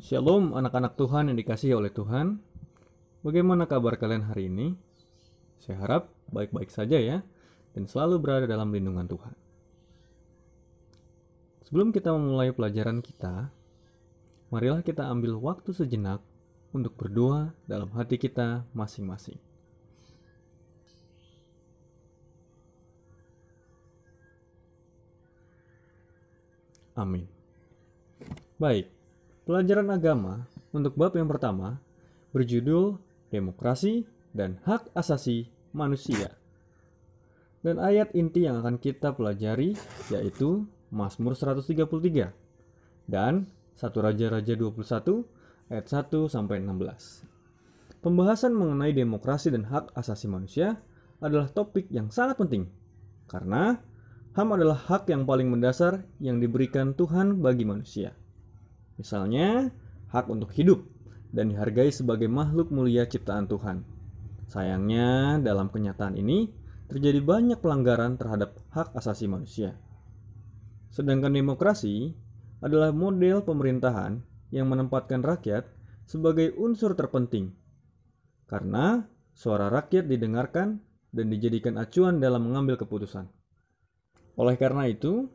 Shalom anak-anak Tuhan yang dikasihi oleh Tuhan. Bagaimana kabar kalian hari ini? Saya harap baik-baik saja ya dan selalu berada dalam lindungan Tuhan. Sebelum kita memulai pelajaran kita, marilah kita ambil waktu sejenak untuk berdoa dalam hati kita masing-masing. Amin. Baik, pelajaran agama untuk bab yang pertama berjudul Demokrasi dan Hak Asasi Manusia. Dan ayat inti yang akan kita pelajari yaitu Mazmur 133 dan 1 Raja-Raja 21 ayat 1 sampai 16. Pembahasan mengenai demokrasi dan hak asasi manusia adalah topik yang sangat penting karena HAM adalah hak yang paling mendasar yang diberikan Tuhan bagi manusia. Misalnya, hak untuk hidup dan dihargai sebagai makhluk mulia ciptaan Tuhan. Sayangnya, dalam kenyataan ini terjadi banyak pelanggaran terhadap hak asasi manusia. Sedangkan demokrasi adalah model pemerintahan yang menempatkan rakyat sebagai unsur terpenting. Karena suara rakyat didengarkan dan dijadikan acuan dalam mengambil keputusan. Oleh karena itu,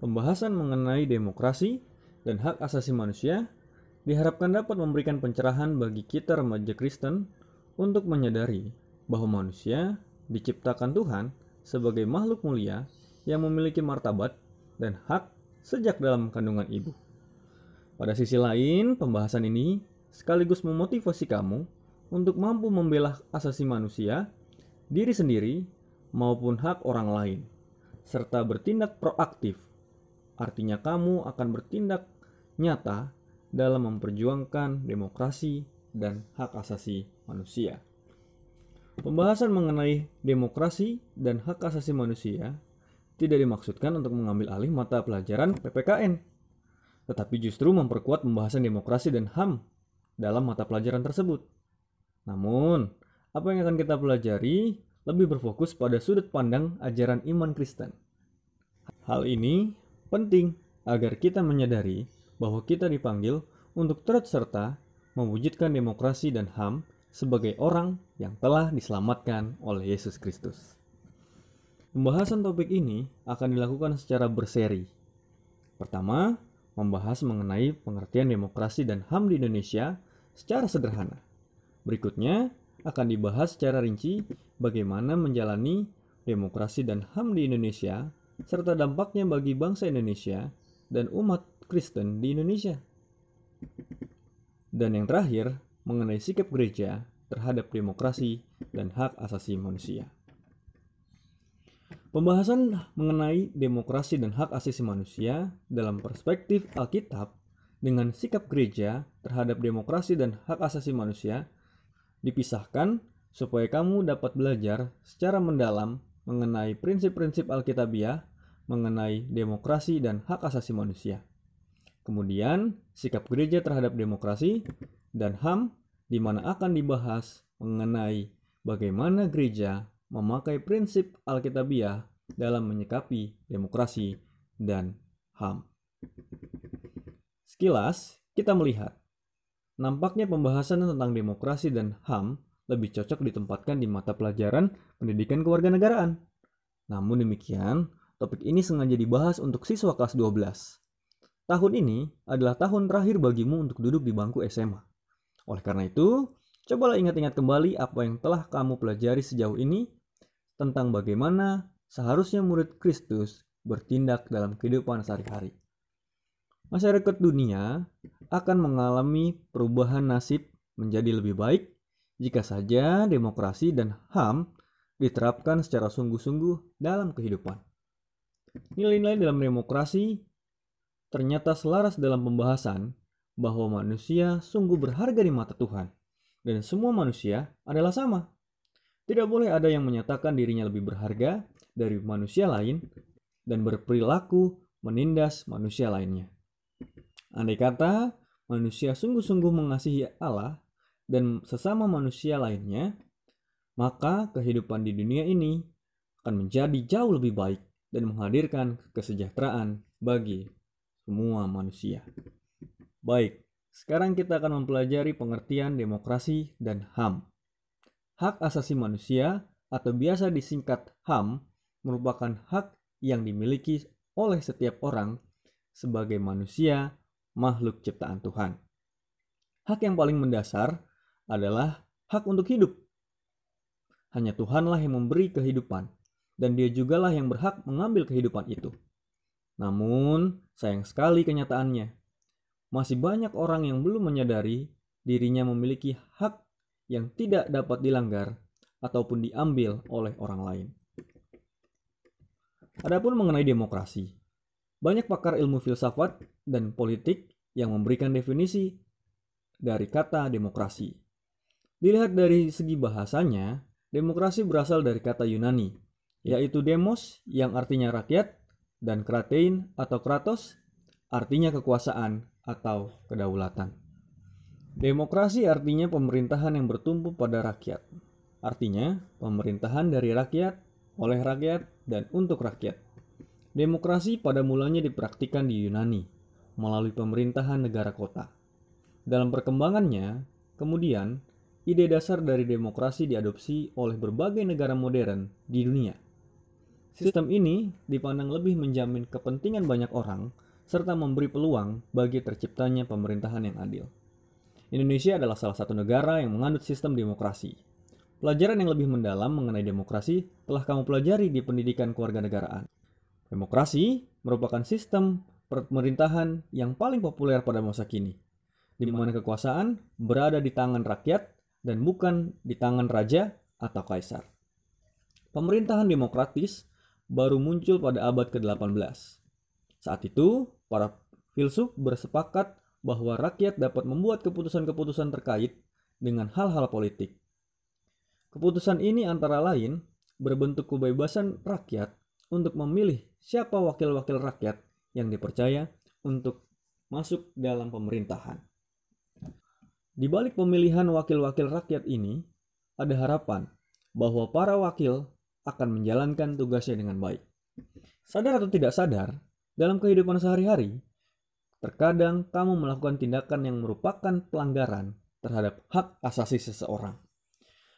pembahasan mengenai demokrasi dan hak asasi manusia diharapkan dapat memberikan pencerahan bagi kita remaja Kristen untuk menyadari bahwa manusia diciptakan Tuhan sebagai makhluk mulia yang memiliki martabat dan hak sejak dalam kandungan ibu. Pada sisi lain, pembahasan ini sekaligus memotivasi kamu untuk mampu membela asasi manusia, diri sendiri, maupun hak orang lain serta bertindak proaktif. Artinya kamu akan bertindak nyata dalam memperjuangkan demokrasi dan hak asasi manusia. Pembahasan mengenai demokrasi dan hak asasi manusia tidak dimaksudkan untuk mengambil alih mata pelajaran PPKN, tetapi justru memperkuat pembahasan demokrasi dan HAM dalam mata pelajaran tersebut. Namun, apa yang akan kita pelajari lebih berfokus pada sudut pandang ajaran iman Kristen. Hal ini penting agar kita menyadari bahwa kita dipanggil untuk turut serta mewujudkan demokrasi dan HAM sebagai orang yang telah diselamatkan oleh Yesus Kristus. Pembahasan topik ini akan dilakukan secara berseri. Pertama, membahas mengenai pengertian demokrasi dan HAM di Indonesia secara sederhana. Berikutnya, akan dibahas secara rinci bagaimana menjalani demokrasi dan HAM di Indonesia serta dampaknya bagi bangsa Indonesia dan umat Kristen di Indonesia. Dan yang terakhir, mengenai sikap gereja terhadap demokrasi dan hak asasi manusia. Pembahasan mengenai demokrasi dan hak asasi manusia dalam perspektif Alkitab dengan sikap gereja terhadap demokrasi dan hak asasi manusia dipisahkan supaya kamu dapat belajar secara mendalam mengenai prinsip-prinsip Alkitabiah mengenai demokrasi dan hak asasi manusia. Kemudian, sikap gereja terhadap demokrasi dan HAM di mana akan dibahas mengenai bagaimana gereja memakai prinsip Alkitabiah dalam menyikapi demokrasi dan HAM. Sekilas, kita melihat Nampaknya pembahasan tentang demokrasi dan HAM lebih cocok ditempatkan di mata pelajaran pendidikan kewarganegaraan. Namun demikian, topik ini sengaja dibahas untuk siswa kelas 12. Tahun ini adalah tahun terakhir bagimu untuk duduk di bangku SMA. Oleh karena itu, cobalah ingat-ingat kembali apa yang telah kamu pelajari sejauh ini tentang bagaimana seharusnya murid Kristus bertindak dalam kehidupan sehari-hari masyarakat dunia akan mengalami perubahan nasib menjadi lebih baik jika saja demokrasi dan HAM diterapkan secara sungguh-sungguh dalam kehidupan. Nilai-nilai dalam demokrasi ternyata selaras dalam pembahasan bahwa manusia sungguh berharga di mata Tuhan dan semua manusia adalah sama. Tidak boleh ada yang menyatakan dirinya lebih berharga dari manusia lain dan berperilaku menindas manusia lainnya. Andai kata manusia sungguh-sungguh mengasihi Allah dan sesama manusia lainnya, maka kehidupan di dunia ini akan menjadi jauh lebih baik dan menghadirkan kesejahteraan bagi semua manusia. Baik, Sekarang kita akan mempelajari pengertian demokrasi dan HAM. Hak asasi manusia atau biasa disingkat HAM merupakan hak yang dimiliki oleh setiap orang sebagai manusia makhluk ciptaan Tuhan. Hak yang paling mendasar adalah hak untuk hidup. Hanya Tuhanlah yang memberi kehidupan, dan Dia jugalah yang berhak mengambil kehidupan itu. Namun, sayang sekali kenyataannya, masih banyak orang yang belum menyadari dirinya memiliki hak yang tidak dapat dilanggar ataupun diambil oleh orang lain. Adapun mengenai demokrasi, banyak pakar ilmu filsafat dan politik yang memberikan definisi dari kata demokrasi. Dilihat dari segi bahasanya, demokrasi berasal dari kata Yunani, yaitu demos yang artinya rakyat dan kratein atau kratos artinya kekuasaan atau kedaulatan. Demokrasi artinya pemerintahan yang bertumpu pada rakyat. Artinya, pemerintahan dari rakyat, oleh rakyat, dan untuk rakyat. Demokrasi pada mulanya dipraktikkan di Yunani melalui pemerintahan negara kota. Dalam perkembangannya, kemudian ide dasar dari demokrasi diadopsi oleh berbagai negara modern di dunia. Sistem ini dipandang lebih menjamin kepentingan banyak orang serta memberi peluang bagi terciptanya pemerintahan yang adil. Indonesia adalah salah satu negara yang menganut sistem demokrasi. Pelajaran yang lebih mendalam mengenai demokrasi telah kamu pelajari di pendidikan kewarganegaraan. Demokrasi merupakan sistem pemerintahan yang paling populer pada masa kini, di mana kekuasaan berada di tangan rakyat dan bukan di tangan raja atau kaisar. Pemerintahan demokratis baru muncul pada abad ke-18. Saat itu, para filsuf bersepakat bahwa rakyat dapat membuat keputusan-keputusan terkait dengan hal-hal politik. Keputusan ini antara lain berbentuk kebebasan rakyat untuk memilih siapa wakil-wakil rakyat yang dipercaya untuk masuk dalam pemerintahan. Di balik pemilihan wakil-wakil rakyat ini, ada harapan bahwa para wakil akan menjalankan tugasnya dengan baik. Sadar atau tidak sadar, dalam kehidupan sehari-hari, terkadang kamu melakukan tindakan yang merupakan pelanggaran terhadap hak asasi seseorang.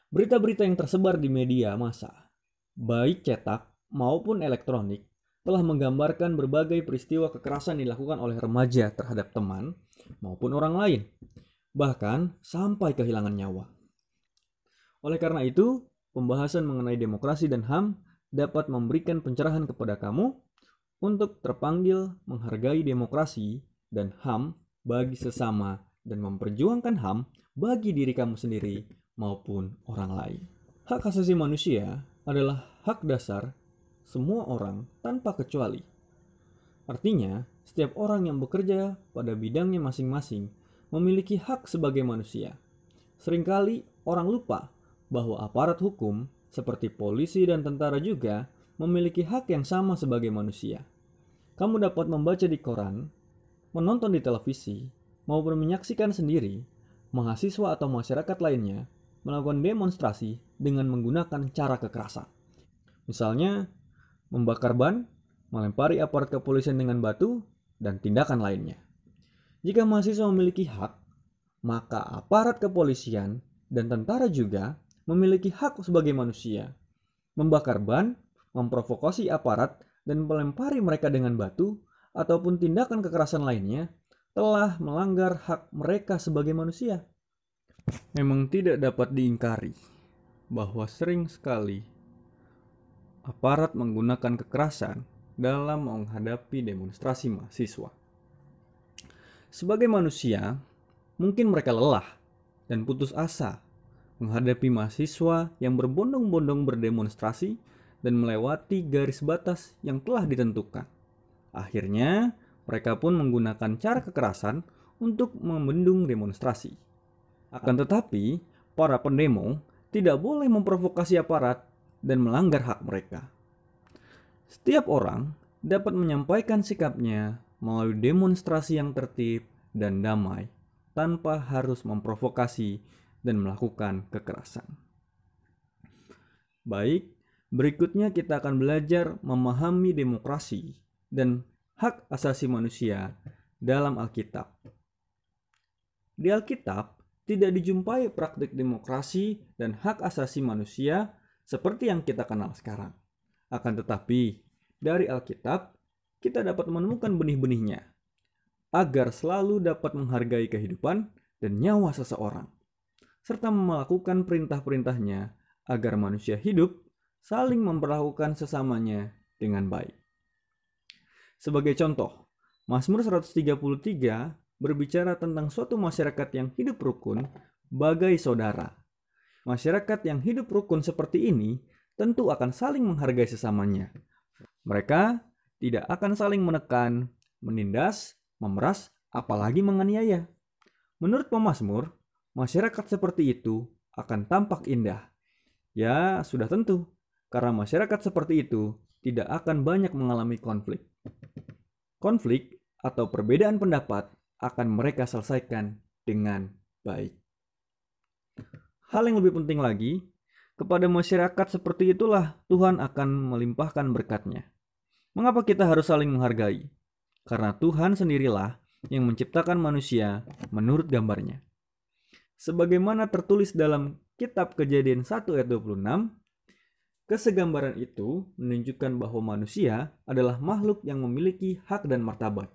Berita-berita yang tersebar di media massa, baik cetak maupun elektronik, telah menggambarkan berbagai peristiwa kekerasan dilakukan oleh remaja terhadap teman maupun orang lain, bahkan sampai kehilangan nyawa. Oleh karena itu, pembahasan mengenai demokrasi dan HAM dapat memberikan pencerahan kepada kamu untuk terpanggil menghargai demokrasi dan HAM bagi sesama dan memperjuangkan HAM bagi diri kamu sendiri maupun orang lain. Hak asasi manusia adalah hak dasar semua orang tanpa kecuali. Artinya, setiap orang yang bekerja pada bidangnya masing-masing memiliki hak sebagai manusia. Seringkali orang lupa bahwa aparat hukum seperti polisi dan tentara juga memiliki hak yang sama sebagai manusia. Kamu dapat membaca di koran, menonton di televisi, maupun menyaksikan sendiri mahasiswa atau masyarakat lainnya melakukan demonstrasi dengan menggunakan cara kekerasan. Misalnya, membakar ban, melempari aparat kepolisian dengan batu, dan tindakan lainnya. Jika mahasiswa memiliki hak, maka aparat kepolisian dan tentara juga memiliki hak sebagai manusia. Membakar ban, memprovokasi aparat, dan melempari mereka dengan batu, ataupun tindakan kekerasan lainnya telah melanggar hak mereka sebagai manusia. Memang tidak dapat diingkari bahwa sering sekali aparat menggunakan kekerasan dalam menghadapi demonstrasi mahasiswa. Sebagai manusia, mungkin mereka lelah dan putus asa menghadapi mahasiswa yang berbondong-bondong berdemonstrasi dan melewati garis batas yang telah ditentukan. Akhirnya, mereka pun menggunakan cara kekerasan untuk membendung demonstrasi. Akan tetapi, para pendemo tidak boleh memprovokasi aparat dan melanggar hak mereka. Setiap orang dapat menyampaikan sikapnya melalui demonstrasi yang tertib dan damai tanpa harus memprovokasi dan melakukan kekerasan. Baik, berikutnya kita akan belajar memahami demokrasi dan hak asasi manusia dalam Alkitab. Di Alkitab tidak dijumpai praktik demokrasi dan hak asasi manusia seperti yang kita kenal sekarang. Akan tetapi, dari Alkitab kita dapat menemukan benih-benihnya agar selalu dapat menghargai kehidupan dan nyawa seseorang, serta melakukan perintah-perintahnya agar manusia hidup saling memperlakukan sesamanya dengan baik. Sebagai contoh, Mazmur 133 berbicara tentang suatu masyarakat yang hidup rukun bagai saudara. Masyarakat yang hidup rukun seperti ini tentu akan saling menghargai sesamanya. Mereka tidak akan saling menekan, menindas, memeras, apalagi menganiaya. Menurut pemazmur, masyarakat seperti itu akan tampak indah. Ya, sudah tentu, karena masyarakat seperti itu tidak akan banyak mengalami konflik. Konflik atau perbedaan pendapat akan mereka selesaikan dengan baik. Hal yang lebih penting lagi, kepada masyarakat seperti itulah Tuhan akan melimpahkan berkatnya. Mengapa kita harus saling menghargai? Karena Tuhan sendirilah yang menciptakan manusia menurut gambarnya. Sebagaimana tertulis dalam kitab kejadian 1 ayat 26, kesegambaran itu menunjukkan bahwa manusia adalah makhluk yang memiliki hak dan martabat.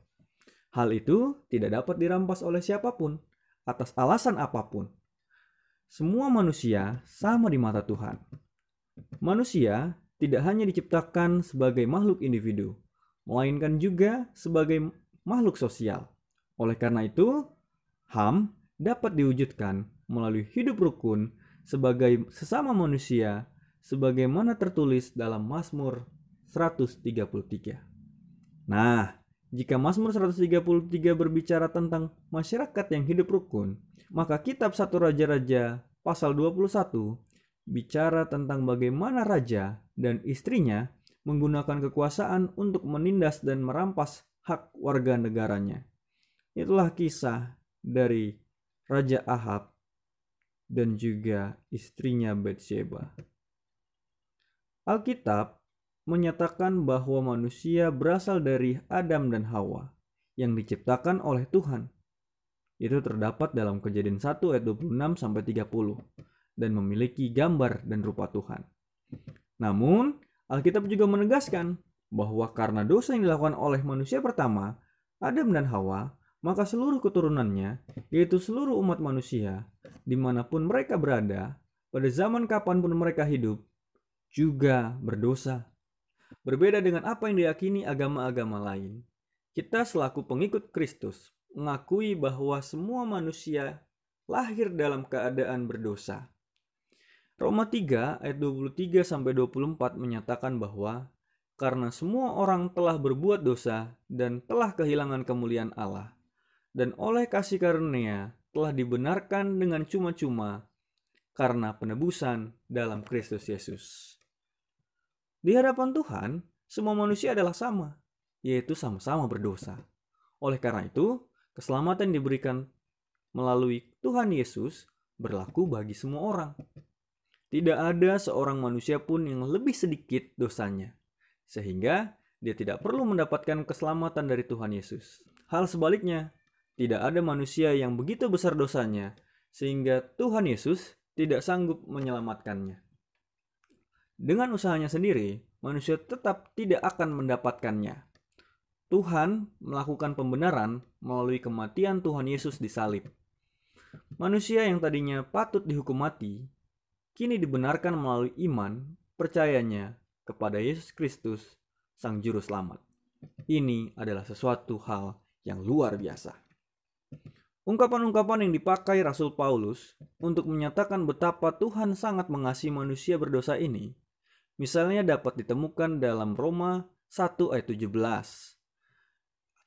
Hal itu tidak dapat dirampas oleh siapa pun atas alasan apa pun. Semua manusia sama di mata Tuhan. Manusia tidak hanya diciptakan sebagai makhluk individu, melainkan juga sebagai makhluk sosial. Oleh karena itu, HAM dapat diwujudkan melalui hidup rukun sebagai sesama manusia sebagaimana tertulis dalam Mazmur 133. Nah, jika Mazmur 133 berbicara tentang masyarakat yang hidup rukun, maka kitab satu Raja-Raja pasal 21 bicara tentang bagaimana raja dan istrinya menggunakan kekuasaan untuk menindas dan merampas hak warga negaranya. Itulah kisah dari Raja Ahab dan juga istrinya Bathsheba. Alkitab menyatakan bahwa manusia berasal dari Adam dan Hawa yang diciptakan oleh Tuhan. Itu terdapat dalam Kejadian 1 ayat 26 sampai 30 dan memiliki gambar dan rupa Tuhan. Namun, Alkitab juga menegaskan bahwa karena dosa yang dilakukan oleh manusia pertama, Adam dan Hawa, maka seluruh keturunannya, yaitu seluruh umat manusia, di mana pun mereka berada, pada zaman kapan pun mereka hidup, juga berdosa. Berbeda dengan apa yang diyakini agama-agama lain, kita selaku pengikut Kristus mengakui bahwa semua manusia lahir dalam keadaan berdosa Roma 3 ayat 23 sampai 24 menyatakan bahwa karena semua orang telah berbuat dosa dan telah kehilangan kemuliaan Allah dan oleh kasih karunia telah dibenarkan dengan cuma-cuma karena penebusan dalam Kristus Yesus. Di hadapan Tuhan, semua manusia adalah sama, yaitu sama-sama berdosa. Oleh karena itu, keselamatan diberikan melalui Tuhan Yesus berlaku bagi semua orang. Tidak ada seorang manusia pun yang lebih sedikit dosanya, sehingga dia tidak perlu mendapatkan keselamatan dari Tuhan Yesus. Hal sebaliknya, tidak ada manusia yang begitu besar dosanya, sehingga Tuhan Yesus tidak sanggup menyelamatkannya. Dengan usahanya sendiri, manusia tetap tidak akan mendapatkannya. Tuhan melakukan pembenaran melalui kematian Tuhan Yesus di salib. Manusia yang tadinya patut dihukum mati kini dibenarkan melalui iman percayanya kepada Yesus Kristus, Sang Juru Selamat. Ini adalah sesuatu hal yang luar biasa. Ungkapan-ungkapan yang dipakai Rasul Paulus untuk menyatakan betapa Tuhan sangat mengasihi manusia berdosa ini, misalnya dapat ditemukan dalam Roma 1 ayat 17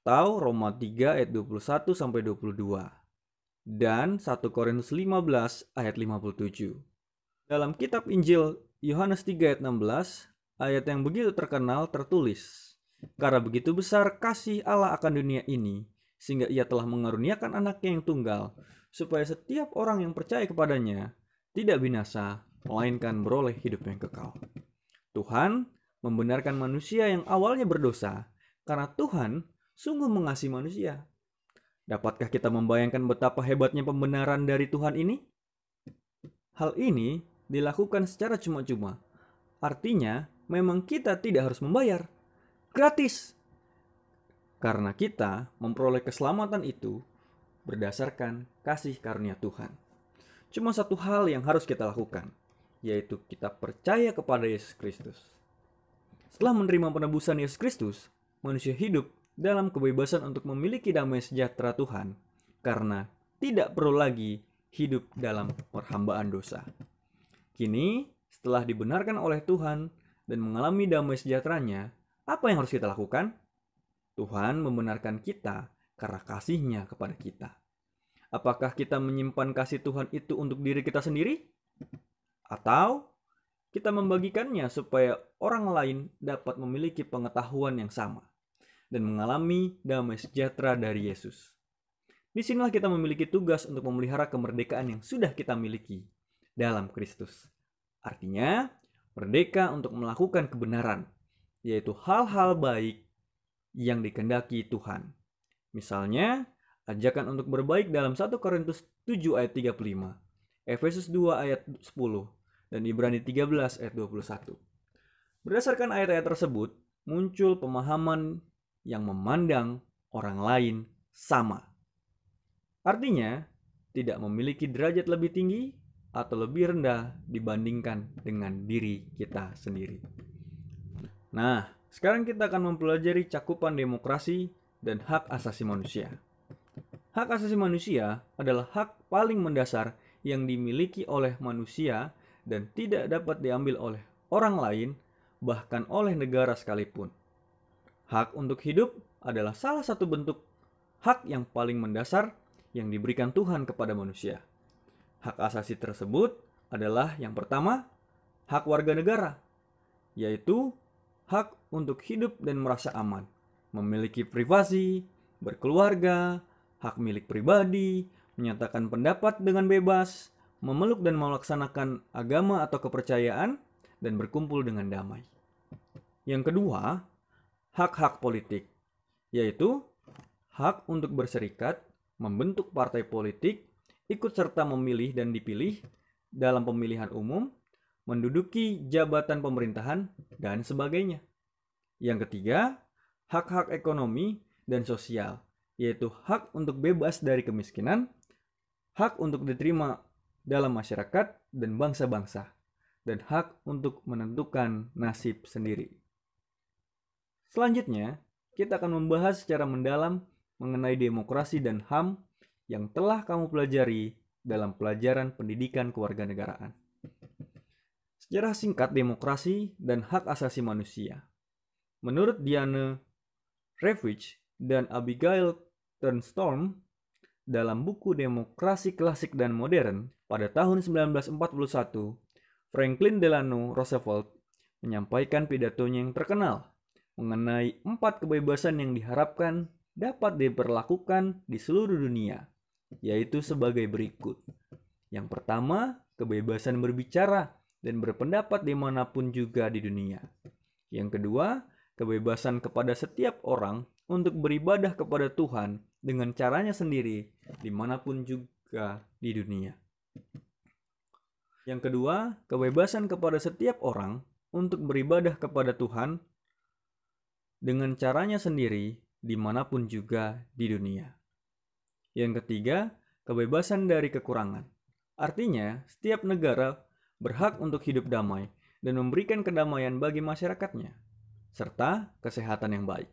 atau Roma 3 ayat 21 sampai 22 dan 1 Korintus 15 ayat 57. Dalam kitab Injil Yohanes 3 ayat 16, ayat yang begitu terkenal tertulis, Karena begitu besar kasih Allah akan dunia ini, sehingga ia telah mengaruniakan anaknya yang tunggal, supaya setiap orang yang percaya kepadanya tidak binasa, melainkan beroleh hidup yang kekal. Tuhan membenarkan manusia yang awalnya berdosa, karena Tuhan sungguh mengasihi manusia. Dapatkah kita membayangkan betapa hebatnya pembenaran dari Tuhan ini? Hal ini dilakukan secara cuma-cuma. Artinya, memang kita tidak harus membayar. Gratis. Karena kita memperoleh keselamatan itu berdasarkan kasih karunia Tuhan. Cuma satu hal yang harus kita lakukan, yaitu kita percaya kepada Yesus Kristus. Setelah menerima penebusan Yesus Kristus, manusia hidup dalam kebebasan untuk memiliki damai sejahtera Tuhan karena tidak perlu lagi hidup dalam perhambaan dosa. Kini, setelah dibenarkan oleh Tuhan dan mengalami damai sejahteranya, apa yang harus kita lakukan? Tuhan membenarkan kita karena kasihnya kepada kita. Apakah kita menyimpan kasih Tuhan itu untuk diri kita sendiri? Atau kita membagikannya supaya orang lain dapat memiliki pengetahuan yang sama dan mengalami damai sejahtera dari Yesus. Di sinilah kita memiliki tugas untuk memelihara kemerdekaan yang sudah kita miliki dalam Kristus. Artinya, merdeka untuk melakukan kebenaran, yaitu hal-hal baik yang dikendaki Tuhan. Misalnya, ajakan untuk berbaik dalam 1 Korintus 7 ayat 35, Efesus 2 ayat 10, dan Ibrani 13 ayat 21. Berdasarkan ayat-ayat tersebut, muncul pemahaman yang memandang orang lain sama. Artinya, tidak memiliki derajat lebih tinggi atau lebih rendah dibandingkan dengan diri kita sendiri. Nah, sekarang kita akan mempelajari cakupan demokrasi dan hak asasi manusia. Hak asasi manusia adalah hak paling mendasar yang dimiliki oleh manusia dan tidak dapat diambil oleh orang lain, bahkan oleh negara sekalipun. Hak untuk hidup adalah salah satu bentuk hak yang paling mendasar yang diberikan Tuhan kepada manusia. Hak asasi tersebut adalah yang pertama, hak warga negara, yaitu hak untuk hidup dan merasa aman, memiliki privasi, berkeluarga, hak milik pribadi, menyatakan pendapat dengan bebas, memeluk dan melaksanakan agama atau kepercayaan, dan berkumpul dengan damai. Yang kedua, hak-hak politik, yaitu hak untuk berserikat, membentuk partai politik, ikut serta memilih dan dipilih dalam pemilihan umum, menduduki jabatan pemerintahan, dan sebagainya. Yang ketiga, hak-hak ekonomi dan sosial, yaitu hak untuk bebas dari kemiskinan, hak untuk diterima dalam masyarakat dan bangsa-bangsa, dan hak untuk menentukan nasib sendiri. Selanjutnya, kita akan membahas secara mendalam mengenai demokrasi dan HAM yang telah kamu pelajari dalam pelajaran pendidikan kewarganegaraan. Sejarah singkat demokrasi dan hak asasi manusia. Menurut Diana Ravitch dan Abigail Turnstorm, dalam buku Demokrasi Klasik dan Modern pada tahun 1941, Franklin Delano Roosevelt menyampaikan pidatonya yang terkenal mengenai empat kebebasan yang diharapkan dapat diperlakukan di seluruh dunia, yaitu sebagai berikut. Yang pertama, kebebasan berbicara dan berpendapat di mana pun juga di dunia. Yang kedua, kebebasan kepada setiap orang untuk beribadah kepada Tuhan dengan caranya sendiri di mana pun juga di dunia. Yang kedua, kebebasan kepada setiap orang untuk beribadah kepada Tuhan dengan caranya sendiri di mana pun juga di dunia. Yang ketiga, kebebasan dari kekurangan. Artinya, setiap negara berhak untuk hidup damai dan memberikan kedamaian bagi masyarakatnya, serta kesehatan yang baik.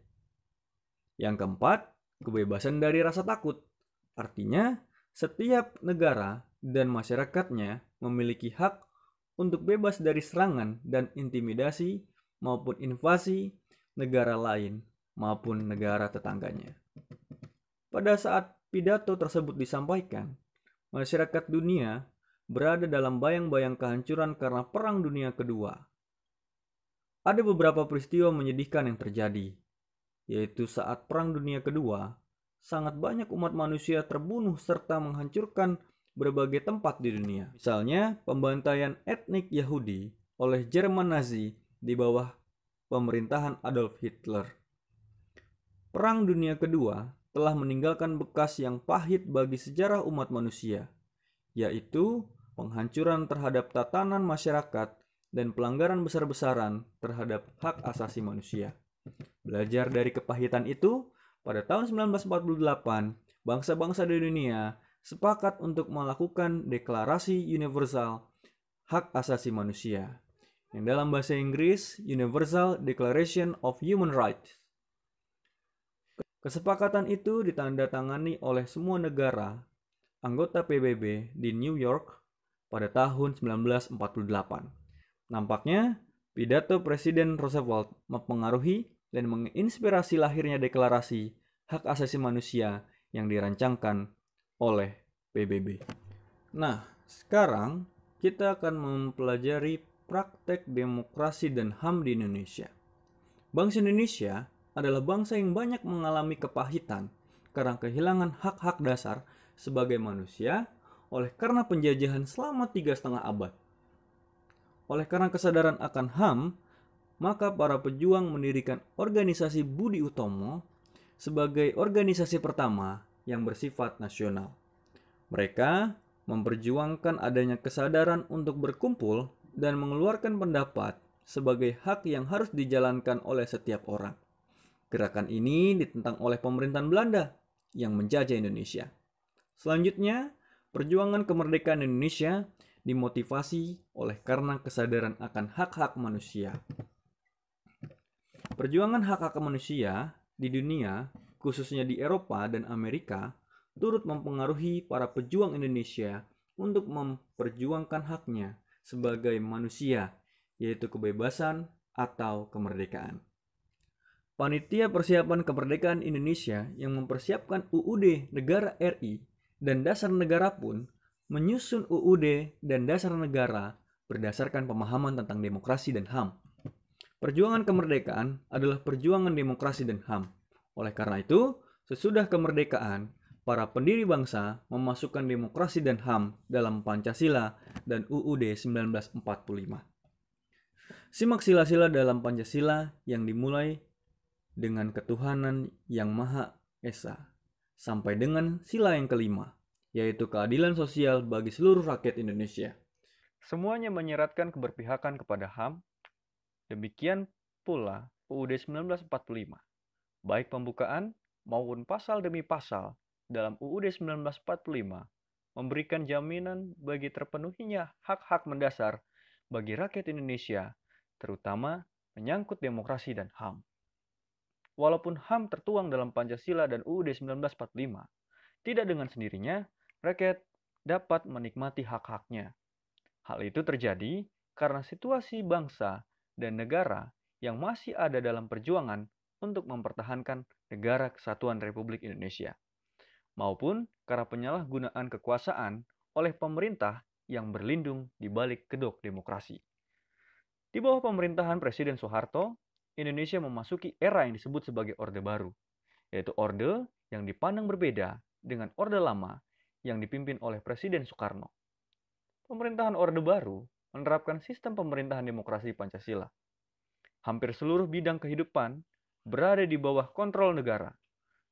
Yang keempat, kebebasan dari rasa takut. Artinya, setiap negara dan masyarakatnya memiliki hak untuk bebas dari serangan dan intimidasi maupun invasi negara lain maupun negara tetangganya. Pada saat pidato tersebut disampaikan, masyarakat dunia berada dalam bayang-bayang kehancuran karena Perang Dunia Kedua. Ada beberapa peristiwa menyedihkan yang terjadi, yaitu saat Perang Dunia Kedua, sangat banyak umat manusia terbunuh serta menghancurkan berbagai tempat di dunia. Misalnya, pembantaian etnik Yahudi oleh Jerman Nazi di bawah pemerintahan Adolf Hitler. Perang Dunia Kedua telah meninggalkan bekas yang pahit bagi sejarah umat manusia, yaitu penghancuran terhadap tatanan masyarakat dan pelanggaran besar-besaran terhadap hak asasi manusia. Belajar dari kepahitan itu, pada tahun 1948, bangsa-bangsa di dunia sepakat untuk melakukan deklarasi universal hak asasi manusia yang dalam bahasa Inggris Universal Declaration of Human Rights. Kesepakatan itu ditandatangani oleh semua negara anggota PBB di New York pada tahun 1948. Nampaknya, pidato Presiden Roosevelt mempengaruhi dan menginspirasi lahirnya deklarasi hak asasi manusia yang dirancangkan oleh PBB. Nah, sekarang kita akan mempelajari praktek demokrasi dan HAM di Indonesia. Bangsa Indonesia adalah bangsa yang banyak mengalami kepahitan karena kehilangan hak-hak dasar sebagai manusia oleh karena penjajahan selama tiga setengah abad. Oleh karena kesadaran akan HAM, maka para pejuang mendirikan organisasi Budi Utomo sebagai organisasi pertama yang bersifat nasional. Mereka memperjuangkan adanya kesadaran untuk berkumpul dan mengeluarkan pendapat sebagai hak yang harus dijalankan oleh setiap orang. Gerakan ini ditentang oleh pemerintahan Belanda yang menjajah Indonesia. Selanjutnya, perjuangan kemerdekaan Indonesia dimotivasi oleh karena kesadaran akan hak-hak manusia. Perjuangan hak-hak manusia di dunia, khususnya di Eropa dan Amerika, turut mempengaruhi para pejuang Indonesia untuk memperjuangkan haknya sebagai manusia, yaitu kebebasan atau kemerdekaan. Panitia Persiapan Kemerdekaan Indonesia yang mempersiapkan UUD Negara RI dan Dasar Negara pun menyusun UUD dan Dasar Negara berdasarkan pemahaman tentang demokrasi dan HAM. Perjuangan kemerdekaan adalah perjuangan demokrasi dan HAM. Oleh karena itu, sesudah kemerdekaan, para pendiri bangsa memasukkan demokrasi dan HAM dalam Pancasila dan UUD 1945. Simak sila-sila dalam Pancasila yang dimulai dengan ketuhanan yang Maha Esa sampai dengan sila yang kelima, yaitu keadilan sosial bagi seluruh rakyat Indonesia. Semuanya menyeratkan keberpihakan kepada HAM. Demikian pula UUD 1945, baik pembukaan maupun pasal demi pasal dalam UUD 1945 memberikan jaminan bagi terpenuhinya hak-hak mendasar bagi rakyat Indonesia, terutama menyangkut demokrasi dan HAM. Walaupun HAM tertuang dalam Pancasila dan UUD 1945, tidak dengan sendirinya rakyat dapat menikmati hak-haknya. Hal itu terjadi karena situasi bangsa dan negara yang masih ada dalam perjuangan untuk mempertahankan negara kesatuan Republik Indonesia maupun karena penyalahgunaan kekuasaan oleh pemerintah yang berlindung di balik kedok demokrasi. Di bawah pemerintahan Presiden Soeharto, Indonesia memasuki era yang disebut sebagai Orde Baru, yaitu orde yang dipandang berbeda dengan Orde Lama yang dipimpin oleh Presiden Soekarno. Pemerintahan Orde Baru menerapkan sistem pemerintahan demokrasi Pancasila. Hampir seluruh bidang kehidupan berada di bawah kontrol negara,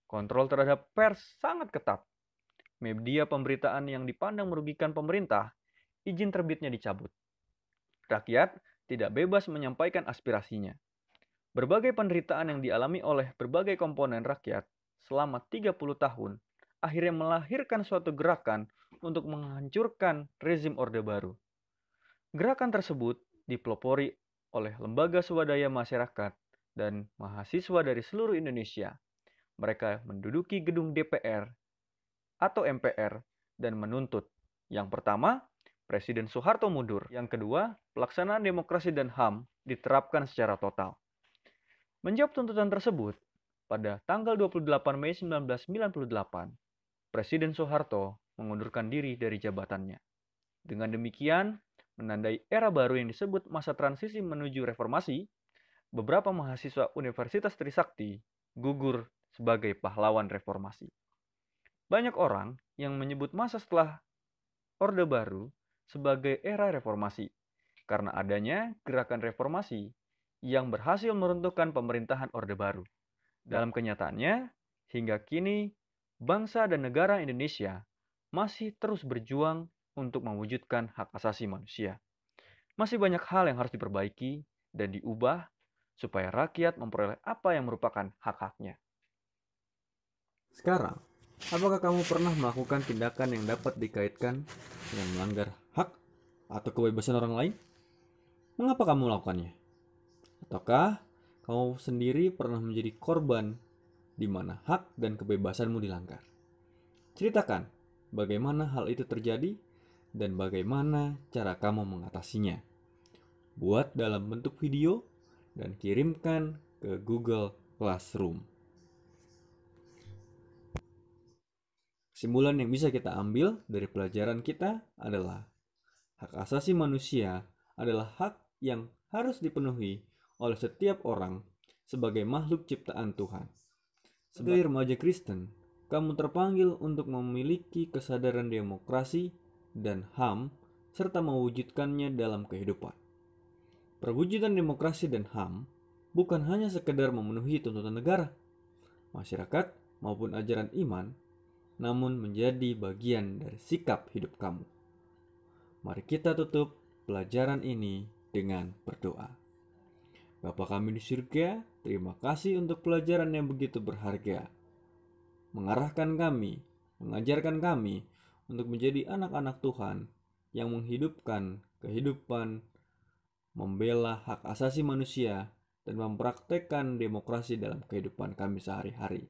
Kontrol terhadap pers sangat ketat. Media pemberitaan yang dipandang merugikan pemerintah, izin terbitnya dicabut. Rakyat tidak bebas menyampaikan aspirasinya. Berbagai penderitaan yang dialami oleh berbagai komponen rakyat selama 30 tahun akhirnya melahirkan suatu gerakan untuk menghancurkan rezim Orde Baru. Gerakan tersebut dipelopori oleh lembaga swadaya masyarakat dan mahasiswa dari seluruh Indonesia mereka menduduki gedung DPR atau MPR dan menuntut. Yang pertama, Presiden Soeharto mundur. Yang kedua, pelaksanaan demokrasi dan HAM diterapkan secara total. Menjawab tuntutan tersebut, pada tanggal 28 Mei 1998, Presiden Soeharto mengundurkan diri dari jabatannya. Dengan demikian, menandai era baru yang disebut masa transisi menuju reformasi, beberapa mahasiswa Universitas Trisakti gugur sebagai pahlawan reformasi. Banyak orang yang menyebut masa setelah Orde Baru sebagai era reformasi karena adanya gerakan reformasi yang berhasil meruntuhkan pemerintahan Orde Baru. Dalam kenyataannya, hingga kini bangsa dan negara Indonesia masih terus berjuang untuk mewujudkan hak asasi manusia. Masih banyak hal yang harus diperbaiki dan diubah supaya rakyat memperoleh apa yang merupakan hak-haknya. Sekarang, apakah kamu pernah melakukan tindakan yang dapat dikaitkan dengan melanggar hak atau kebebasan orang lain? Mengapa kamu melakukannya? Ataukah kamu sendiri pernah menjadi korban di mana hak dan kebebasanmu dilanggar? Ceritakan bagaimana hal itu terjadi dan bagaimana cara kamu mengatasinya. Buat dalam bentuk video dan kirimkan ke Google Classroom. Kesimpulan yang bisa kita ambil dari pelajaran kita adalah hak asasi manusia adalah hak yang harus dipenuhi oleh setiap orang sebagai makhluk ciptaan Tuhan. Sebagai remaja Kristen, kamu terpanggil untuk memiliki kesadaran demokrasi dan HAM serta mewujudkannya dalam kehidupan. Perwujudan demokrasi dan HAM bukan hanya sekedar memenuhi tuntutan negara, masyarakat, maupun ajaran iman, namun menjadi bagian dari sikap hidup kamu. Mari kita tutup pelajaran ini dengan berdoa. Bapa kami di surga, terima kasih untuk pelajaran yang begitu berharga. Mengarahkan kami, mengajarkan kami untuk menjadi anak-anak Tuhan yang menghidupkan kehidupan membela hak asasi manusia, dan mempraktekkan demokrasi dalam kehidupan kami sehari-hari.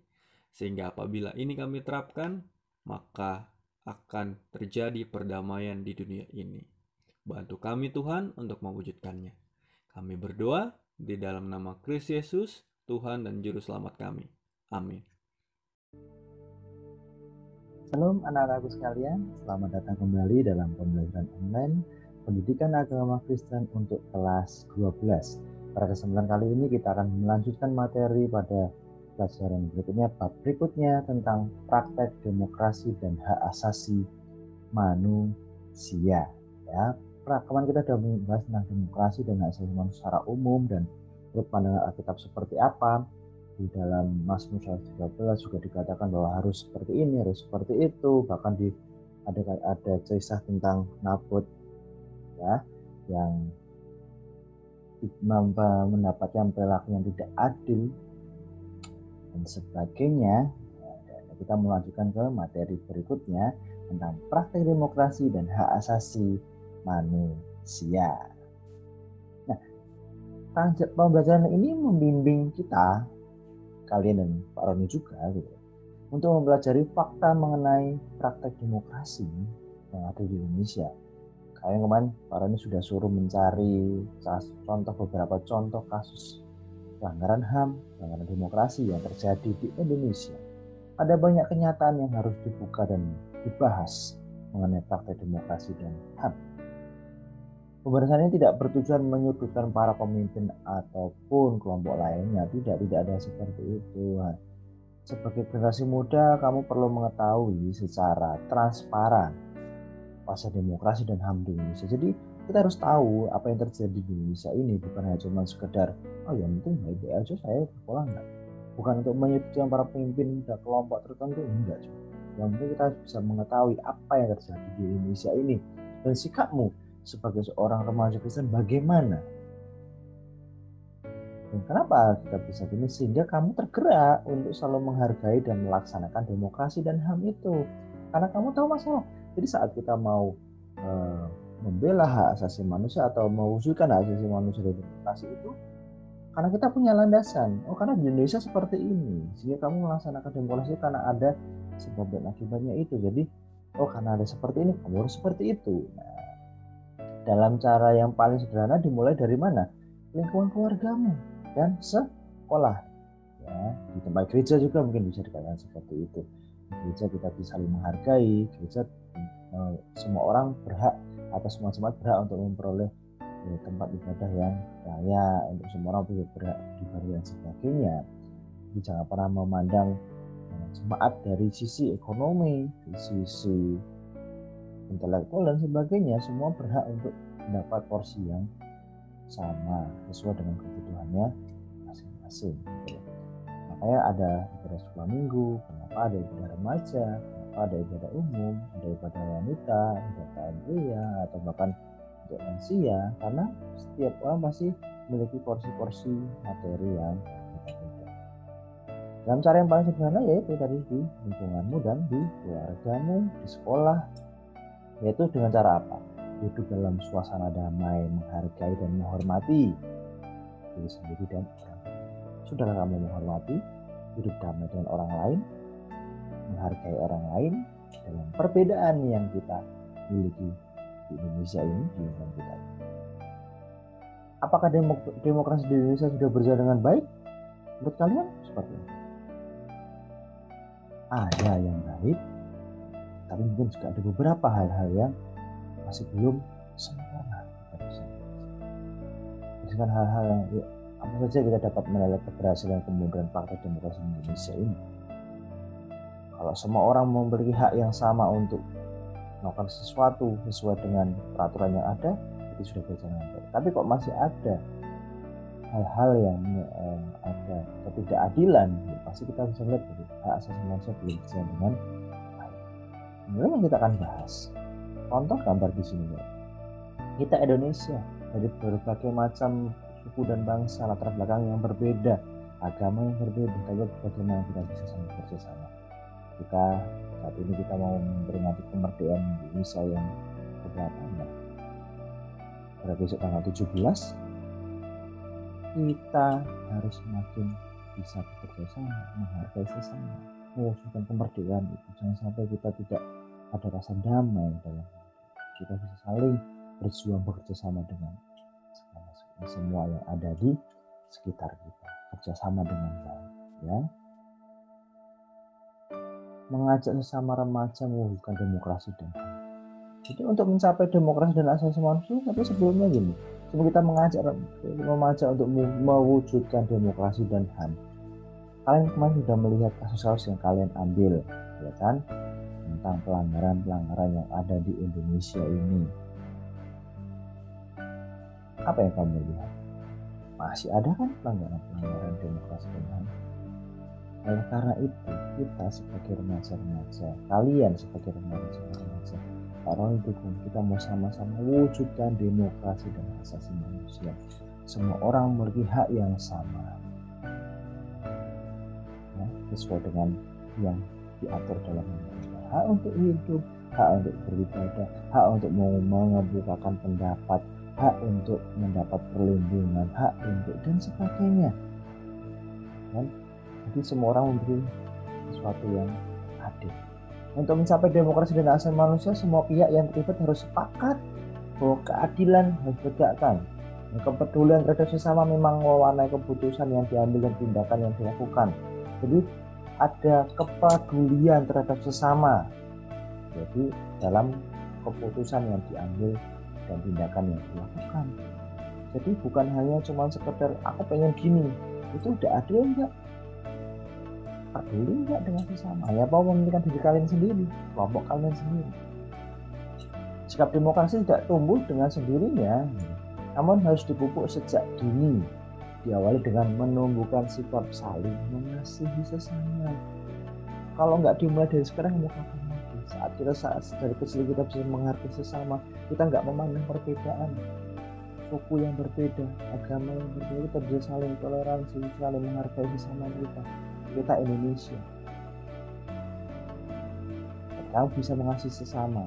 Sehingga apabila ini kami terapkan, maka akan terjadi perdamaian di dunia ini. Bantu kami Tuhan untuk mewujudkannya. Kami berdoa di dalam nama Kristus Yesus, Tuhan dan Juru Selamat kami. Amin. Salam anak-anakku sekalian, selamat datang kembali dalam pembelajaran online Pendidikan Agama Kristen untuk kelas 12. Pada kesempatan kali ini kita akan melanjutkan materi pada pelajaran berikutnya, bab berikutnya tentang praktek demokrasi dan hak asasi manusia. Ya, kemarin kita sudah membahas tentang demokrasi dan hak asasi manusia secara umum dan menurut pandangan Alkitab seperti apa. Di dalam Mazmur 113 juga dikatakan bahwa harus seperti ini, harus seperti itu. Bahkan di ada ada kisah tentang Nabot ya yang mendapatkan perilaku yang tidak adil dan sebagainya kita melanjutkan ke materi berikutnya tentang praktek demokrasi dan hak asasi manusia. Nah, pembelajaran ini membimbing kita, kalian dan Pak Roni juga, gitu, untuk mempelajari fakta mengenai praktek demokrasi yang ada di Indonesia Kayaknya kemarin Pak Rani sudah suruh mencari contoh beberapa contoh kasus pelanggaran HAM, pelanggaran demokrasi yang terjadi di Indonesia. Ada banyak kenyataan yang harus dibuka dan dibahas mengenai praktek demokrasi dan HAM. Pembahasan ini tidak bertujuan menyudutkan para pemimpin ataupun kelompok lainnya. Tidak, tidak ada seperti itu. Sebagai generasi muda, kamu perlu mengetahui secara transparan fase demokrasi dan HAM di Indonesia. Jadi kita harus tahu apa yang terjadi di Indonesia ini bukan hanya cuma sekedar oh ya penting baik-baik aja saya sekolah enggak. Bukan untuk menyudutkan para pemimpin dan kelompok tertentu enggak. Yang penting kita bisa mengetahui apa yang terjadi di Indonesia ini dan sikapmu sebagai seorang remaja Kristen bagaimana dan kenapa kita bisa gini? Sehingga kamu tergerak untuk selalu menghargai dan melaksanakan demokrasi dan HAM itu. Karena kamu tahu masalah. Jadi saat kita mau uh, membela hak asasi manusia atau mewujudkan hak asasi manusia dari demokrasi itu, karena kita punya landasan. Oh, karena di Indonesia seperti ini, sehingga kamu melaksanakan demokrasi karena ada sebab dan akibatnya itu. Jadi, oh karena ada seperti ini, kamu harus seperti itu. Nah, dalam cara yang paling sederhana dimulai dari mana? Lingkungan keluargamu dan sekolah. Ya, di tempat gereja juga mungkin bisa dikatakan seperti itu. gereja kita bisa saling menghargai, gereja Eh, semua orang berhak atau semua jemaat berhak untuk memperoleh eh, tempat ibadah yang layak untuk semua orang berhak ibadah dan sebagainya. Jadi jangan pernah memandang eh, jemaat dari sisi ekonomi, dari sisi intelektual dan sebagainya. Semua berhak untuk mendapat porsi yang sama sesuai dengan kebutuhannya masing-masing. makanya ada ibadah sekolah minggu kenapa ada ibadah remaja kenapa ada ibadah umum ada ibadah wanita ibadah pria atau bahkan untuk lansia karena setiap orang pasti memiliki porsi-porsi materi yang berbeda-beda dalam cara yang paling sederhana yaitu tadi di lingkunganmu dan di keluargamu di sekolah yaitu dengan cara apa hidup dalam suasana damai menghargai dan menghormati diri sendiri dan orang. Sudahkah kamu menghormati hidup damai dengan orang lain, menghargai orang lain dalam perbedaan yang kita miliki di Indonesia ini, di lingkungan kita. Apakah demok- demokrasi di Indonesia sudah berjalan dengan baik? Menurut kalian seperti apa? Ada yang baik, tapi mungkin juga ada beberapa hal-hal yang masih belum sempurna. kita. Dengan hal-hal yang ya, apa saja kita dapat menilai keberhasilan kemudian praktek demokrasi Indonesia ini. Kalau semua orang memiliki hak yang sama untuk melakukan sesuatu sesuai dengan peraturan yang ada, itu sudah berjalan baik. Tapi kok masih ada hal-hal yang eh, ada ketidakadilan, ya pasti kita bisa melihat bahwa hak asasi manusia belum berjalan dengan yang kita akan bahas. Contoh gambar di sini ya. Kita Indonesia dari berbagai macam suku dan bangsa latar belakang yang berbeda, agama yang berbeda, tapi bagaimana kita bisa saling bersama. Kita saat ini kita mau memperingati kemerdekaan Indonesia yang keberapa ya? Pada besok tanggal 17 kita harus semakin bisa bekerja sama, menghargai sesama, mewujudkan kemerdekaan itu. Jangan sampai kita tidak ada rasa damai dalam kita bisa saling berjuang bekerja sama dengan semua yang ada di sekitar kita kerjasama dengan baik ya mengajak sesama remaja mewujudkan demokrasi dan. Jadi untuk mencapai demokrasi dan asasi manusia, tapi sebelumnya gini, sebelum kita mengajak remaja untuk me- mewujudkan demokrasi dan HAM, kalian kemarin sudah melihat kasus-kasus yang kalian ambil, ya kan? Tentang pelanggaran-pelanggaran yang ada di Indonesia ini. Apa yang kamu lihat? Masih ada kan pelanggaran-pelanggaran demokrasi dan HAM? Oleh karena itu, kita sebagai remaja-remaja, kalian sebagai remaja-remaja, orang dukung kita mau sama-sama wujudkan demokrasi dan asasi manusia. Semua orang memiliki hak yang sama, sesuai dengan yang diatur dalam undang-undang. Hak untuk hidup, hak untuk beribadah, hak untuk mengemukakan pendapat, hak untuk mendapat perlindungan, hak untuk dan sebagainya. Kan? Jadi semua orang memberi sesuatu yang adil. Untuk mencapai demokrasi dan asasi manusia, semua pihak yang terlibat harus sepakat bahwa keadilan harus ditegakkan. Kepedulian terhadap sesama memang mewarnai keputusan yang diambil dan tindakan yang dilakukan. Jadi ada kepedulian terhadap sesama. Jadi dalam keputusan yang diambil dan tindakan yang dilakukan. Jadi bukan hanya cuma sekedar aku pengen gini, itu udah adil enggak? peduli nggak dengan sesama ya mau memikirkan diri kalian sendiri kelompok kalian sendiri sikap demokrasi tidak tumbuh dengan sendirinya namun harus dipupuk sejak dini diawali dengan menumbuhkan sikap saling mengasihi sesama kalau nggak dimulai dari sekarang mau kapan lagi saat kita saat dari kecil kita bisa menghargai sesama kita nggak memandang perbedaan suku yang berbeda agama yang berbeda kita bisa saling toleransi saling menghargai sesama kita kita Indonesia. Kamu bisa mengasihi sesama,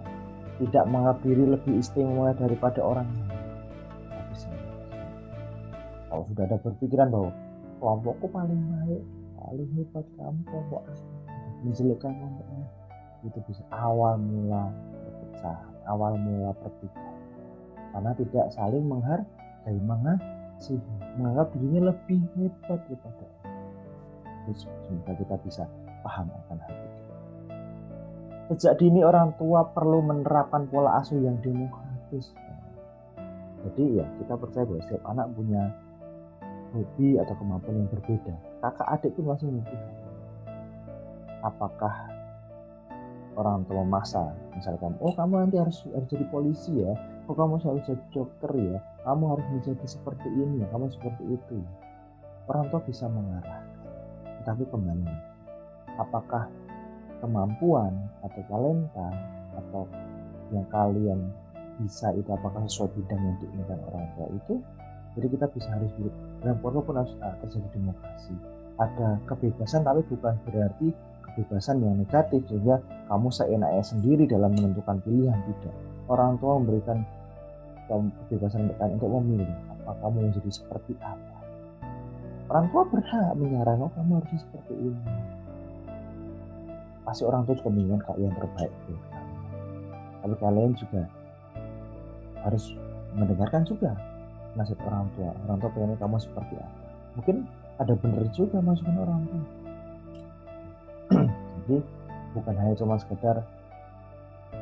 tidak menganggap diri lebih istimewa daripada orang lain. Kalau sudah ada berpikiran bahwa kelompokku paling baik, paling hebat kamu kelompok menjelekkan kelompoknya, itu bisa awal mula perpecahan, awal mula pertikaian. Karena tidak saling menghargai, mengasihi, menganggap dirinya lebih hebat daripada terus semoga kita bisa paham akan hal itu. Sejak dini orang tua perlu menerapkan pola asuh yang demokratis. Jadi ya kita percaya bahwa setiap anak punya hobi atau kemampuan yang berbeda. Kakak adik pun masih memiliki. Apakah orang tua memaksa, misalkan, oh kamu nanti harus, harus jadi polisi ya, oh kamu harus jadi dokter ya, kamu harus menjadi seperti ini ya, kamu seperti itu. Orang tua bisa mengarah tetapi kembali apakah kemampuan atau talenta atau yang kalian bisa itu apakah sesuai bidang yang diinginkan orang tua itu jadi kita bisa harus dalam pondok pun harus ah, terjadi demokrasi. Ada kebebasan tapi bukan berarti kebebasan yang negatif sehingga kamu seenaknya sendiri dalam menentukan pilihan tidak. Orang tua memberikan kebebasan untuk memilih apa kamu menjadi seperti apa. Orang tua berhak menyarankan oh kamu harus seperti ini. Pasti orang tua juga menginginkan kak yang terbaik buat kamu. Tapi kalian juga harus mendengarkan juga nasihat orang tua. Orang tua pengen kamu seperti apa? Mungkin ada benar juga masukan orang tua. Jadi bukan hanya cuma sekedar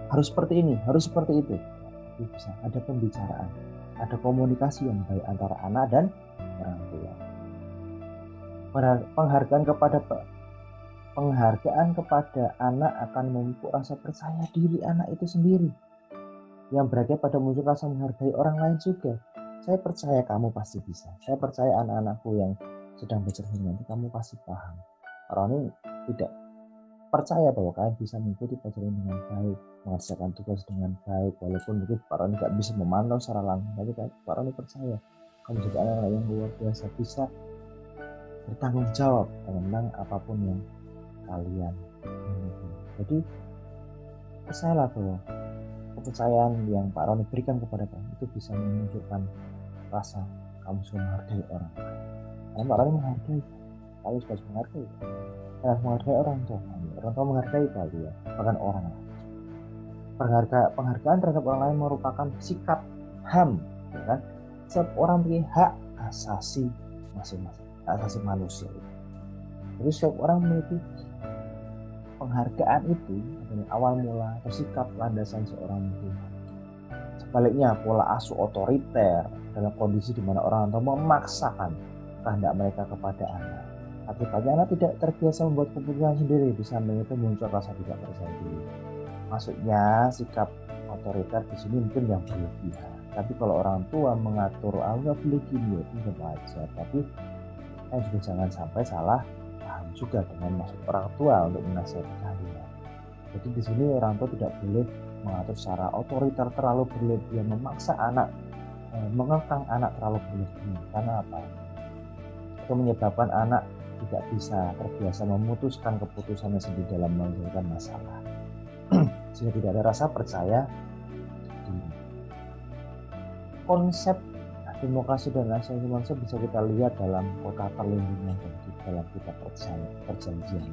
harus seperti ini harus seperti itu. Tapi bisa ada pembicaraan ada komunikasi yang baik antara anak dan orang tua. Penghargaan kepada penghargaan kepada anak akan memupuk rasa percaya diri anak itu sendiri. Yang berakhir pada muncul rasa menghargai orang lain juga saya percaya kamu pasti bisa. Saya percaya anak-anakku yang sedang bercermin nanti kamu pasti paham. Orang ini tidak percaya bahwa kalian bisa mengikuti pelajaran dengan baik mengerjakan tugas dengan baik walaupun mungkin Pak Roni tidak bisa memantau secara langsung tapi Pak Roni percaya. Kamu juga anak-anak yang luar biasa bisa bertanggung jawab tentang apa pun yang kalian miliki. Jadi percayalah bahwa kepercayaan yang Pak Roni berikan kepada kamu itu bisa menunjukkan rasa kamu sudah menghargai orang. Karena Pak Roni menghargai kamu juga menghargai. Karena menghargai orang tua orang tua menghargai kalian bahkan orang lain. Penghargaan, penghargaan terhadap orang lain merupakan sikap HAM ya kan? Setiap orang punya hak asasi masing-masing asasi manusia jadi setiap orang memiliki penghargaan itu adalah awal mula atau sikap landasan seorang Tuhan. Sebaliknya, pola asuh otoriter dalam kondisi di mana orang tua memaksakan kehendak mereka kepada anak. Akibatnya anak tidak terbiasa membuat keputusan sendiri, di samping itu muncul rasa tidak percaya diri. Maksudnya sikap otoriter di sini mungkin yang berlebihan. Tapi kalau orang tua mengatur, ah nggak boleh gini itu wajar. Tapi kan juga jangan sampai salah paham juga dengan maksud orang tua untuk menasihati kalian. Jadi di sini orang tua tidak boleh mengatur secara otoriter terlalu berlebihan memaksa anak eh, mengekang anak terlalu berlebihan karena apa? Itu menyebabkan anak tidak bisa terbiasa memutuskan keputusannya sendiri dalam menyelesaikan masalah sehingga tidak ada rasa percaya diri. Konsep demokrasi dan manusia bisa kita lihat dalam kota perlindungan dan dalam kitab perjanjian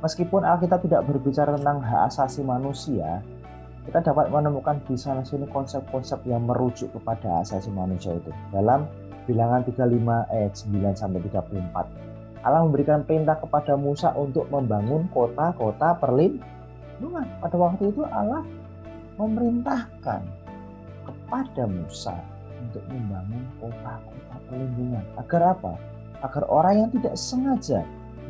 Meskipun Alkitab tidak berbicara tentang hak asasi manusia, kita dapat menemukan di sana sini konsep-konsep yang merujuk kepada hak asasi manusia itu. Dalam bilangan 35 ayat 9 sampai 34. Allah memberikan perintah kepada Musa untuk membangun kota-kota perlindungan. Pada waktu itu Allah memerintahkan kepada Musa untuk membangun kota-kota perlindungan. Agar apa? Agar orang yang tidak sengaja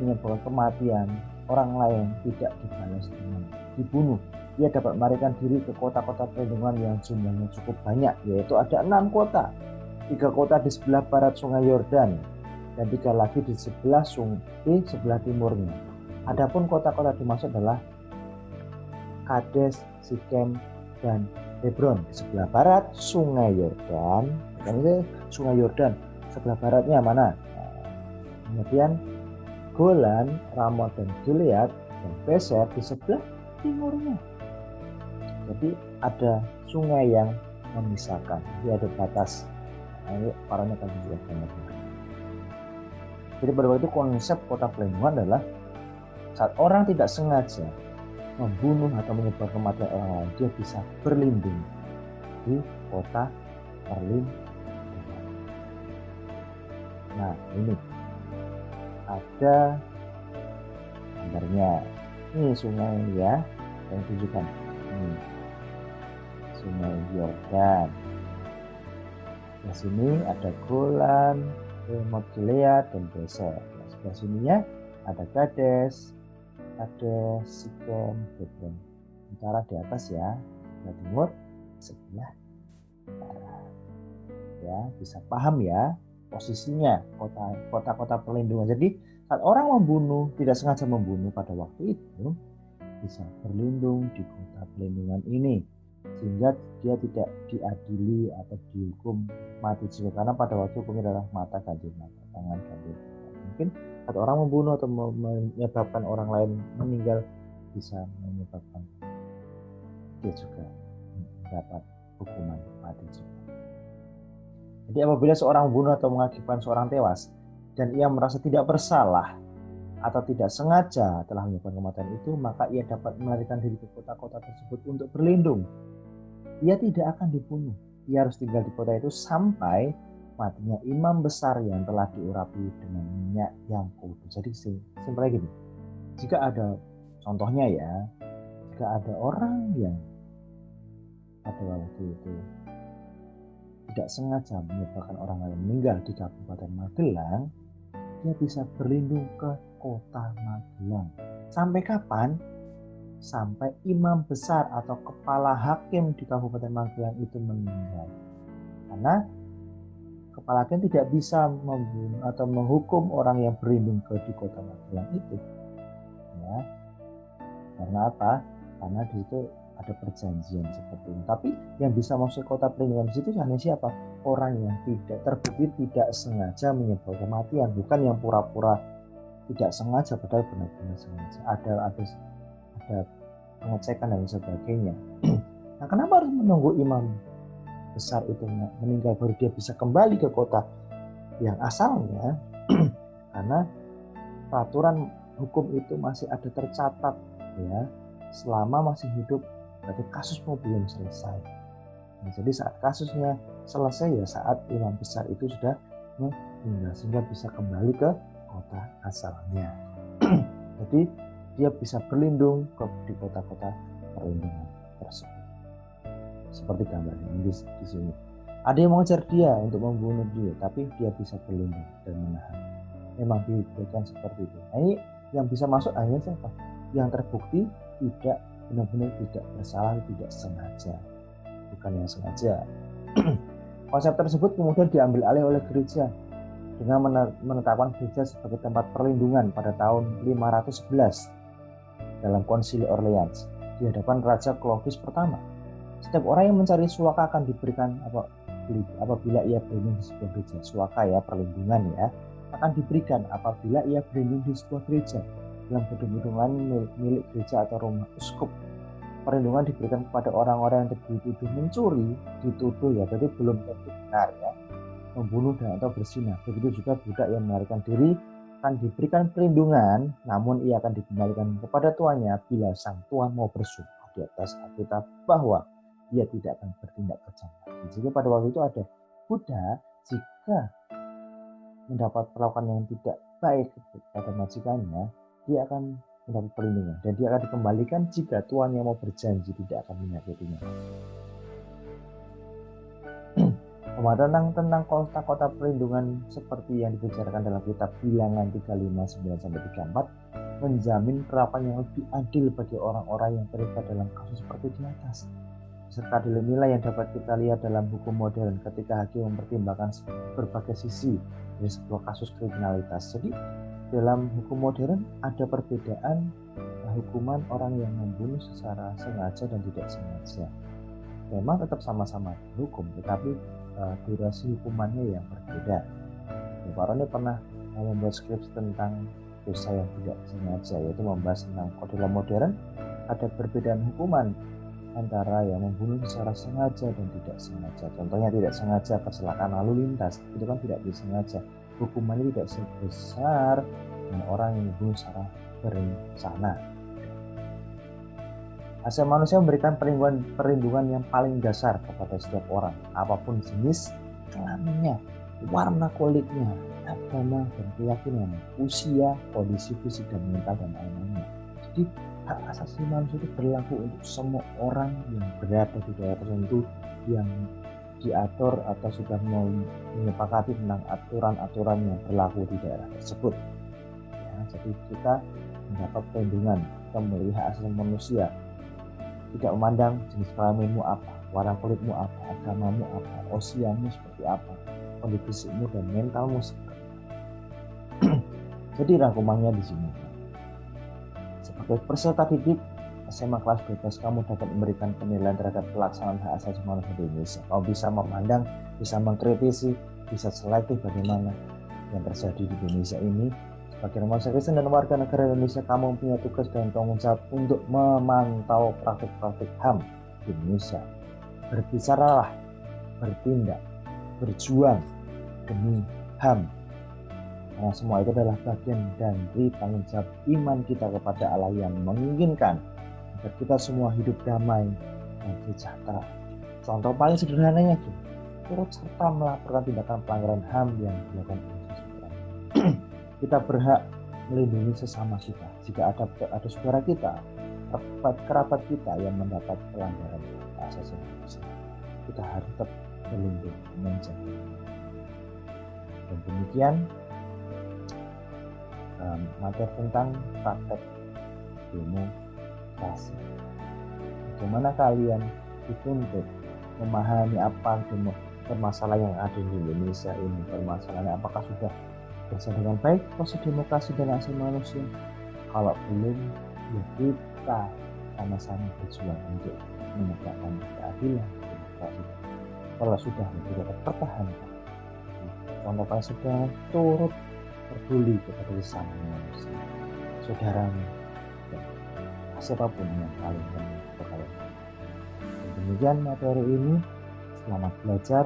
menyebabkan kematian orang lain tidak dibalas dengan dibunuh. Ia dapat melarikan diri ke kota-kota perlindungan yang jumlahnya cukup banyak, yaitu ada enam kota. Tiga kota di sebelah barat sungai Yordan dan tiga lagi di sebelah sungai di sebelah timurnya. Adapun kota-kota dimaksud adalah Kades, Sikem, dan Hebron di sebelah barat sungai Yordan. Dan ini sungai Yordan sebelah baratnya mana? Kemudian Golan, Ramot dan Gilead dan Beser di sebelah timurnya. Jadi ada sungai yang memisahkan. Jadi ada batas. Nah, parahnya akan juga banyak. Jadi pada waktu itu konsep kota pelindungan adalah saat orang tidak sengaja membunuh atau menyebabkan kematian orang lain, dia bisa berlindung di kota perlindungan. Nah ini ada gambarnya ini sungai ya yang tunjukkan ini sungai Yordan. Di sini ada Golan Remote Gilead dan Beser nah, sebelah sininya ada Kades ada Sikem Hebron utara di atas ya sebelah timur sebelah barat ya bisa paham ya posisinya kota kota-kota perlindungan. Jadi saat orang membunuh tidak sengaja membunuh pada waktu itu bisa berlindung di kota perlindungan ini sehingga dia tidak diadili atau dihukum mati juga karena pada waktu hukumnya adalah mata ganti mata tangan ganti mungkin saat orang membunuh atau menyebabkan orang lain meninggal bisa menyebabkan dia juga mendapat hukuman mati juga. Jadi apabila seorang membunuh atau mengakibatkan seorang tewas dan ia merasa tidak bersalah atau tidak sengaja telah menyebabkan kematian itu, maka ia dapat melarikan diri ke kota-kota tersebut untuk berlindung. Ia tidak akan dibunuh. Ia harus tinggal di kota itu sampai matinya imam besar yang telah diurapi dengan minyak yang kudus. Jadi simpelnya gini, jika ada contohnya ya, jika ada orang yang pada waktu itu tidak sengaja menyebabkan orang lain meninggal di Kabupaten Magelang, dia bisa berlindung ke kota Magelang. Sampai kapan? Sampai imam besar atau kepala hakim di Kabupaten Magelang itu meninggal. Karena kepala hakim tidak bisa membunuh atau menghukum orang yang berlindung ke di kota Magelang itu. Ya. Karena apa? Karena di situ ada perjanjian seperti ini. Tapi yang bisa masuk kota perlindungan di situ hanya siapa? Orang yang tidak terbukti tidak sengaja menyebabkan kematian, bukan yang pura-pura tidak sengaja padahal benar-benar sengaja. Ada ada ada pengecekan dan sebagainya. nah, kenapa harus menunggu imam besar itu meninggal baru dia bisa kembali ke kota yang asalnya? Karena peraturan hukum itu masih ada tercatat ya selama masih hidup berarti kasusmu belum selesai. Nah, jadi saat kasusnya selesai ya saat imam besar itu sudah meninggal sehingga bisa kembali ke kota asalnya. jadi dia bisa berlindung ke di kota-kota perlindungan tersebut. Seperti gambar ini di, sini. Ada yang mengejar dia untuk membunuh dia, tapi dia bisa berlindung dan menahan. Memang diberikan seperti itu. Nah, ini yang bisa masuk hanya siapa? Yang terbukti tidak benar-benar tidak bersalah, tidak sengaja, bukan yang sengaja. Konsep tersebut kemudian diambil alih oleh gereja dengan menetapkan gereja sebagai tempat perlindungan pada tahun 511 dalam konsili Orleans di hadapan Raja Clovis pertama. Setiap orang yang mencari suaka akan diberikan apa apabila ia berlindung di sebuah gereja. Suaka ya perlindungan ya akan diberikan apabila ia berlindung di sebuah gereja dalam gedung-gedung lain milik gereja atau rumah uskup. Perlindungan diberikan kepada orang-orang yang dituduh mencuri, dituduh ya, berarti belum tentu benar ya, membunuh dan atau bersinah. Begitu juga budak yang melarikan diri akan diberikan perlindungan, namun ia akan dikembalikan kepada tuannya bila sang tuan mau bersumpah di atas Alkitab bahwa ia tidak akan bertindak kejam. Jadi pada waktu itu ada budak jika mendapat perlakuan yang tidak baik kepada majikannya, dia akan mendapat perlindungan dan dia akan dikembalikan jika Tuhan yang mau berjanji tidak akan menyakitinya. Pemahaman tentang kota-kota perlindungan seperti yang dibicarakan dalam kitab Bilangan 359 sampai 34 menjamin perlakuan yang lebih adil bagi orang-orang yang terlibat dalam kasus seperti di atas. Serta nilai yang dapat kita lihat dalam hukum modern ketika hakim mempertimbangkan berbagai sisi dari sebuah kasus kriminalitas. Jadi dalam hukum modern ada perbedaan hukuman orang yang membunuh secara sengaja dan tidak sengaja. Memang tetap sama-sama hukum, tetapi uh, durasi hukumannya yang berbeda. Ya, pernah membuat skripsi tentang dosa yang tidak sengaja, yaitu membahas tentang kode modern ada perbedaan hukuman antara yang membunuh secara sengaja dan tidak sengaja. Contohnya tidak sengaja kecelakaan lalu lintas, itu kan tidak disengaja hukumannya tidak sebesar orang yang membunuh secara berencana. Asal manusia memberikan perlindungan, perlindungan yang paling dasar kepada setiap orang, apa pun jenis kelaminnya, warna kulitnya, agama dan keyakinan, usia, kondisi fisik dan mental dan lain-lainnya. Jadi hak asasi manusia itu berlaku untuk semua orang yang berada di daerah tertentu yang diatur atau sudah menyepakati tentang aturan-aturan yang berlaku di daerah tersebut. Ya, jadi kita mendapat perlindungan, kita melihat asal manusia, tidak memandang jenis kelaminmu apa, warna kulitmu apa, agamamu apa, usiamu seperti apa, kondisimu dan mentalmu seperti apa. Jadi rangkumannya di sini. Sebagai peserta didik SMA kelas bebas kamu dapat memberikan penilaian terhadap pelaksanaan hak asasi manusia di Indonesia. Kamu bisa memandang, bisa mengkritisi, bisa selektif bagaimana yang terjadi di Indonesia ini. Sebagai manusia Kristen dan warga negara Indonesia, kamu punya tugas dan tanggung jawab untuk memantau praktik-praktik HAM di Indonesia. Berbicaralah, bertindak, berjuang demi HAM karena semua itu adalah bagian dari tanggung jawab iman kita kepada Allah yang menginginkan agar kita semua hidup damai dan sejahtera. Contoh paling sederhananya gini, turut serta melaporkan tindakan pelanggaran HAM yang dilakukan kita berhak melindungi sesama kita. Jika ada ada saudara kita, kerabat, kerabat kita yang mendapat pelanggaran asasi manusia, kita harus tetap melindungi, menjaga. Dan demikian um, materi tentang praktek demokrasi. Bagaimana kalian dituntut memahami apa demo, permasalahan yang ada di Indonesia ini, permasalahan apakah sudah berjalan dengan baik proses demokrasi dan asasi manusia? Kalau belum, ya kita sama-sama berjuang untuk menegakkan keadilan demokrasi. Kalau sudah, ya kita pertahankan. Contoh paling sudah turut peduli kepada sesama manusia, saudaramu, dan siapa pun yang paling penting kepada Demikian materi ini. Selamat belajar.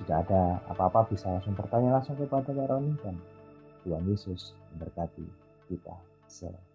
Jika ada apa-apa bisa langsung bertanya langsung kepada Pak Roni dan Tuhan Yesus memberkati kita semua.